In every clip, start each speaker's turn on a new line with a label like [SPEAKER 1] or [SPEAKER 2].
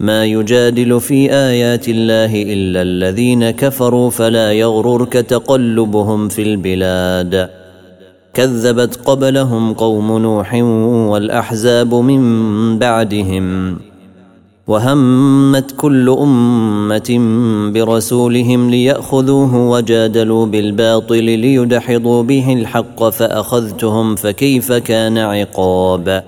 [SPEAKER 1] ما يجادل في ايات الله الا الذين كفروا فلا يغررك تقلبهم في البلاد كذبت قبلهم قوم نوح والاحزاب من بعدهم وهمت كل امه برسولهم لياخذوه وجادلوا بالباطل ليدحضوا به الحق فاخذتهم فكيف كان عقاب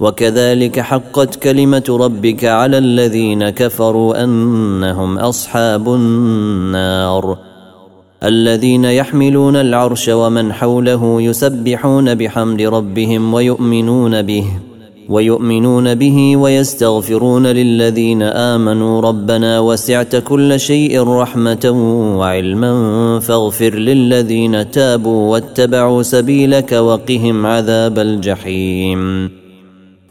[SPEAKER 1] وكذلك حقت كلمه ربك على الذين كفروا انهم اصحاب النار الذين يحملون العرش ومن حوله يسبحون بحمد ربهم ويؤمنون به ويؤمنون به ويستغفرون للذين امنوا ربنا وسعت كل شيء رحمه وعلما فاغفر للذين تابوا واتبعوا سبيلك وقهم عذاب الجحيم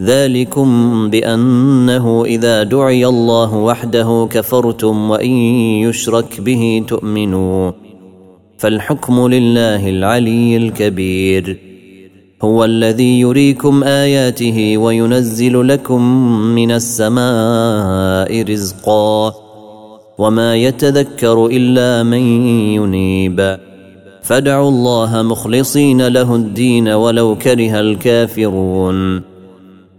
[SPEAKER 1] ذلكم بانه اذا دعي الله وحده كفرتم وان يشرك به تؤمنوا فالحكم لله العلي الكبير هو الذي يريكم اياته وينزل لكم من السماء رزقا وما يتذكر الا من ينيب فادعوا الله مخلصين له الدين ولو كره الكافرون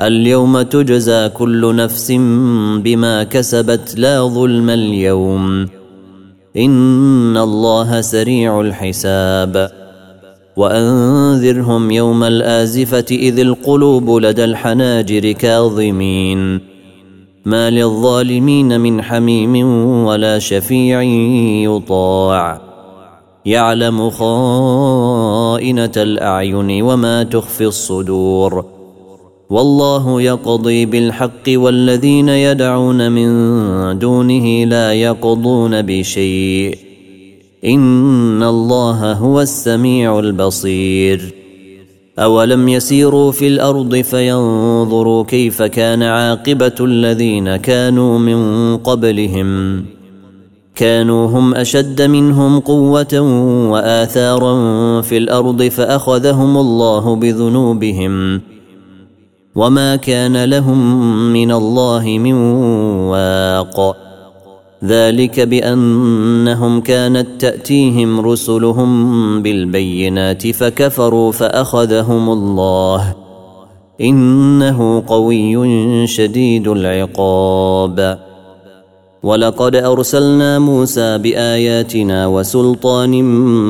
[SPEAKER 1] اليوم تجزى كل نفس بما كسبت لا ظلم اليوم ان الله سريع الحساب وانذرهم يوم الازفه اذ القلوب لدى الحناجر كاظمين ما للظالمين من حميم ولا شفيع يطاع يعلم خائنه الاعين وما تخفي الصدور والله يقضي بالحق والذين يدعون من دونه لا يقضون بشيء ان الله هو السميع البصير اولم يسيروا في الارض فينظروا كيف كان عاقبه الذين كانوا من قبلهم كانوا هم اشد منهم قوه واثارا في الارض فاخذهم الله بذنوبهم وما كان لهم من الله من واق ذلك بانهم كانت تاتيهم رسلهم بالبينات فكفروا فاخذهم الله انه قوي شديد العقاب ولقد ارسلنا موسى باياتنا وسلطان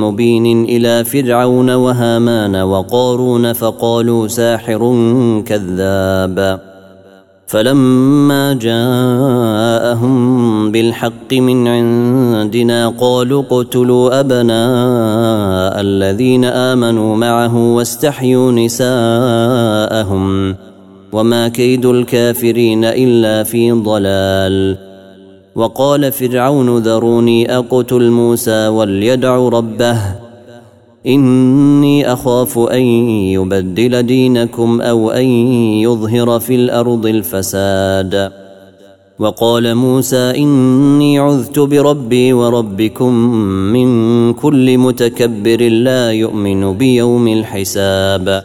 [SPEAKER 1] مبين الى فرعون وهامان وقارون فقالوا ساحر كذاب فلما جاءهم بالحق من عندنا قالوا اقتلوا ابناء الذين امنوا معه واستحيوا نساءهم وما كيد الكافرين الا في ضلال وقال فرعون ذروني اقتل موسى وليدع ربه اني اخاف ان يبدل دينكم او ان يظهر في الارض الفساد وقال موسى اني عذت بربي وربكم من كل متكبر لا يؤمن بيوم الحساب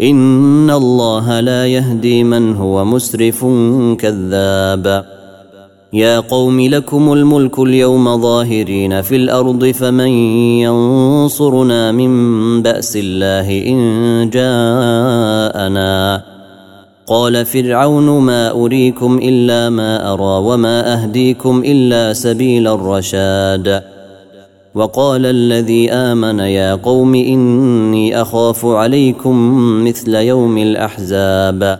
[SPEAKER 1] ان الله لا يهدي من هو مسرف كذاب يا قوم لكم الملك اليوم ظاهرين في الارض فمن ينصرنا من باس الله ان جاءنا قال فرعون ما اريكم الا ما ارى وما اهديكم الا سبيل الرشاد وقال الذي امن يا قوم اني اخاف عليكم مثل يوم الاحزاب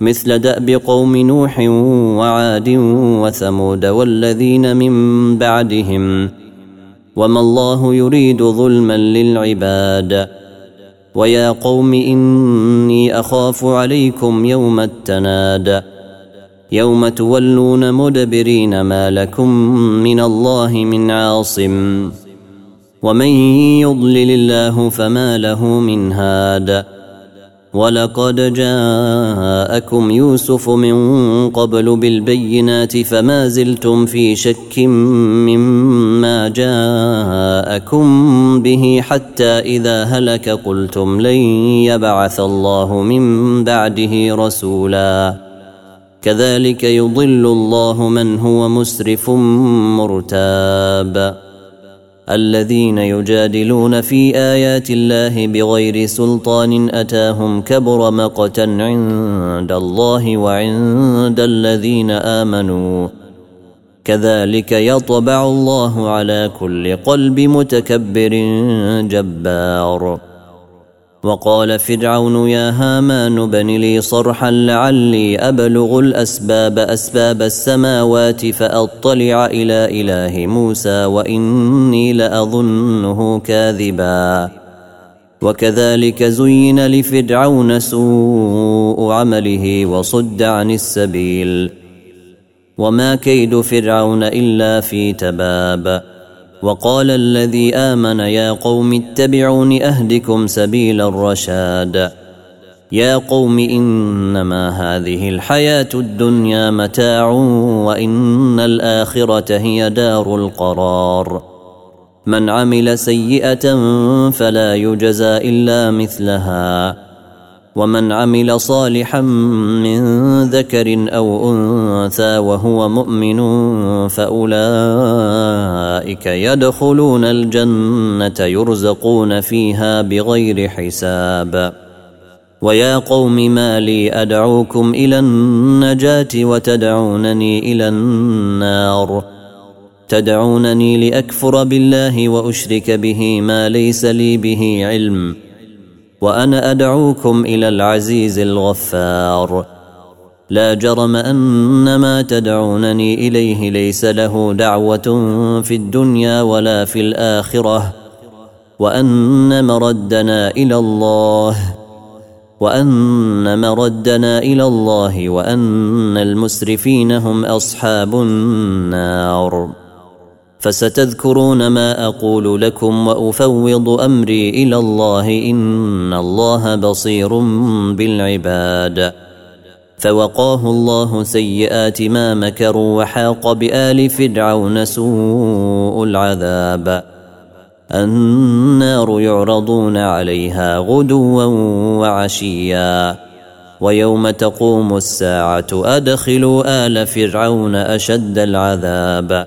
[SPEAKER 1] مثل داب قوم نوح وعاد وثمود والذين من بعدهم وما الله يريد ظلما للعباد ويا قوم اني اخاف عليكم يوم التناد يوم تولون مدبرين ما لكم من الله من عاصم ومن يضلل الله فما له من هاد ولقد جاءكم يوسف من قبل بالبينات فما زلتم في شك مما جاءكم به حتى اذا هلك قلتم لن يبعث الله من بعده رسولا كذلك يضل الله من هو مسرف مرتاب الذين يجادلون في ايات الله بغير سلطان اتاهم كبر مقتا عند الله وعند الذين امنوا كذلك يطبع الله على كل قلب متكبر جبار وقال فرعون يا هامان بن لي صرحا لعلي ابلغ الاسباب اسباب السماوات فاطلع الى اله موسى واني لاظنه كاذبا وكذلك زين لفرعون سوء عمله وصد عن السبيل وما كيد فرعون الا في تباب وقال الذي امن يا قوم اتبعون اهدكم سبيل الرشاد يا قوم انما هذه الحياه الدنيا متاع وان الاخره هي دار القرار من عمل سيئه فلا يجزى الا مثلها ومن عمل صالحا من ذكر او انثى وهو مؤمن فاولئك يدخلون الجنه يرزقون فيها بغير حساب ويا قوم ما لي ادعوكم الى النجاه وتدعونني الى النار تدعونني لاكفر بالله واشرك به ما ليس لي به علم وانا ادعوكم الى العزيز الغفار لا جرم ان ما تدعونني اليه ليس له دعوه في الدنيا ولا في الاخره وان مردنا الى الله وان مردنا الى الله وان المسرفين هم اصحاب النار فستذكرون ما اقول لكم وافوض امري الى الله ان الله بصير بالعباد فوقاه الله سيئات ما مكروا وحاق بال فرعون سوء العذاب النار يعرضون عليها غدوا وعشيا ويوم تقوم الساعه ادخلوا ال فرعون اشد العذاب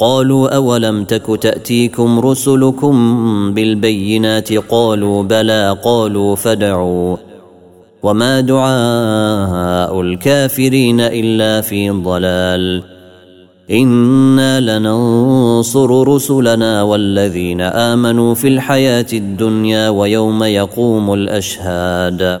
[SPEAKER 1] قالوا اولم تك تاتيكم رسلكم بالبينات قالوا بلى قالوا فدعوا وما دعاء الكافرين الا في ضلال انا لننصر رسلنا والذين امنوا في الحياه الدنيا ويوم يقوم الاشهاد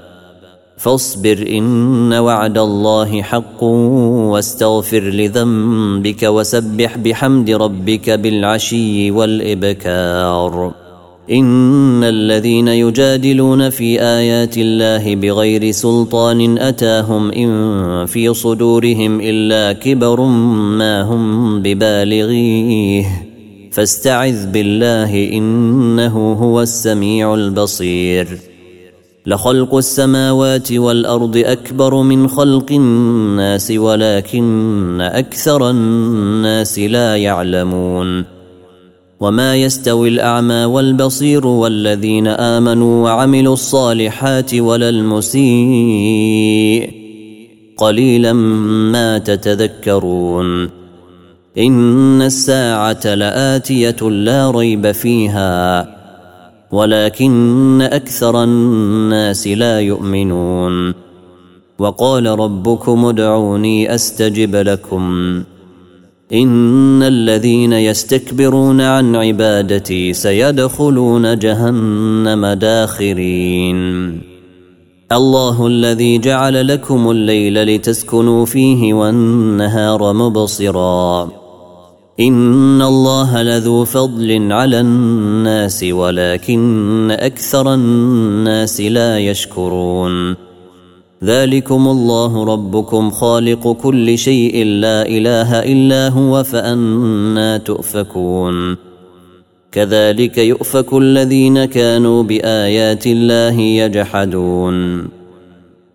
[SPEAKER 1] فاصبر ان وعد الله حق واستغفر لذنبك وسبح بحمد ربك بالعشي والابكار ان الذين يجادلون في ايات الله بغير سلطان اتاهم ان في صدورهم الا كبر ما هم ببالغيه فاستعذ بالله انه هو السميع البصير لخلق السماوات والارض اكبر من خلق الناس ولكن اكثر الناس لا يعلمون وما يستوي الاعمى والبصير والذين امنوا وعملوا الصالحات ولا المسيء قليلا ما تتذكرون ان الساعه لاتيه لا ريب فيها ولكن اكثر الناس لا يؤمنون وقال ربكم ادعوني استجب لكم ان الذين يستكبرون عن عبادتي سيدخلون جهنم داخرين الله الذي جعل لكم الليل لتسكنوا فيه والنهار مبصراً ان الله لذو فضل على الناس ولكن اكثر الناس لا يشكرون ذلكم الله ربكم خالق كل شيء لا اله الا هو فانا تؤفكون كذلك يؤفك الذين كانوا بايات الله يجحدون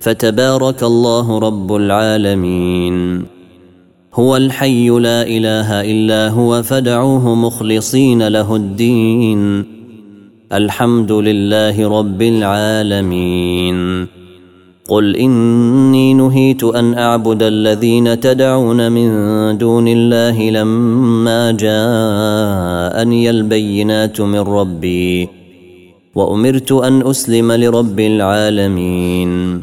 [SPEAKER 1] فتبارك الله رب العالمين هو الحي لا اله الا هو فدعوه مخلصين له الدين الحمد لله رب العالمين قل اني نهيت ان اعبد الذين تدعون من دون الله لما جاءني البينات من ربي وامرت ان اسلم لرب العالمين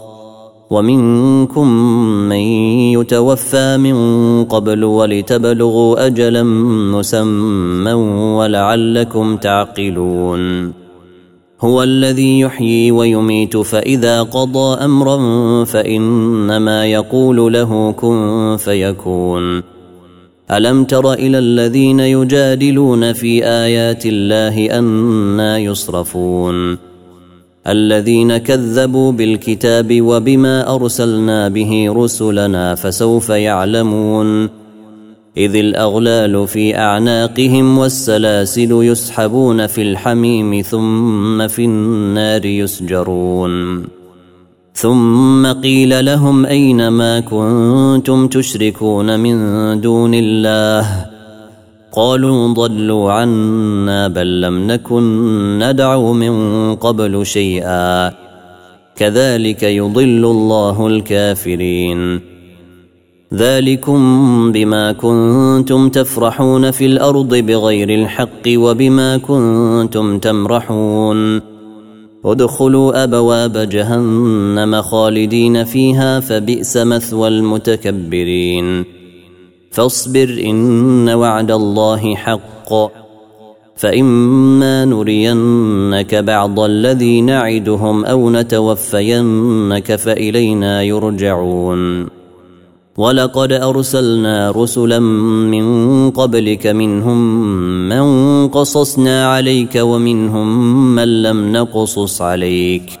[SPEAKER 1] ومنكم من يتوفى من قبل ولتبلغوا اجلا مسمى ولعلكم تعقلون هو الذي يحيي ويميت فاذا قضى امرا فانما يقول له كن فيكون الم تر الى الذين يجادلون في ايات الله انا يصرفون الذين كذبوا بالكتاب وبما ارسلنا به رسلنا فسوف يعلمون اذ الاغلال في اعناقهم والسلاسل يسحبون في الحميم ثم في النار يسجرون ثم قيل لهم اين ما كنتم تشركون من دون الله قالوا ضلوا عنا بل لم نكن ندعو من قبل شيئا كذلك يضل الله الكافرين ذلكم بما كنتم تفرحون في الارض بغير الحق وبما كنتم تمرحون ادخلوا ابواب جهنم خالدين فيها فبئس مثوى المتكبرين فاصبر إن وعد الله حق فإما نرينك بعض الذي نعدهم أو نتوفينك فإلينا يرجعون ولقد أرسلنا رسلا من قبلك منهم من قصصنا عليك ومنهم من لم نقصص عليك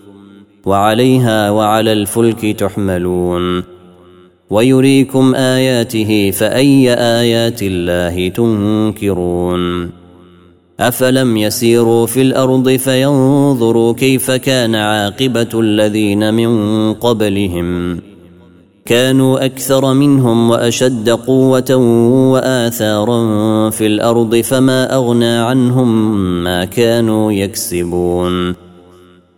[SPEAKER 1] وعليها وعلى الفلك تحملون ويريكم اياته فاي ايات الله تنكرون افلم يسيروا في الارض فينظروا كيف كان عاقبه الذين من قبلهم كانوا اكثر منهم واشد قوه واثارا في الارض فما اغنى عنهم ما كانوا يكسبون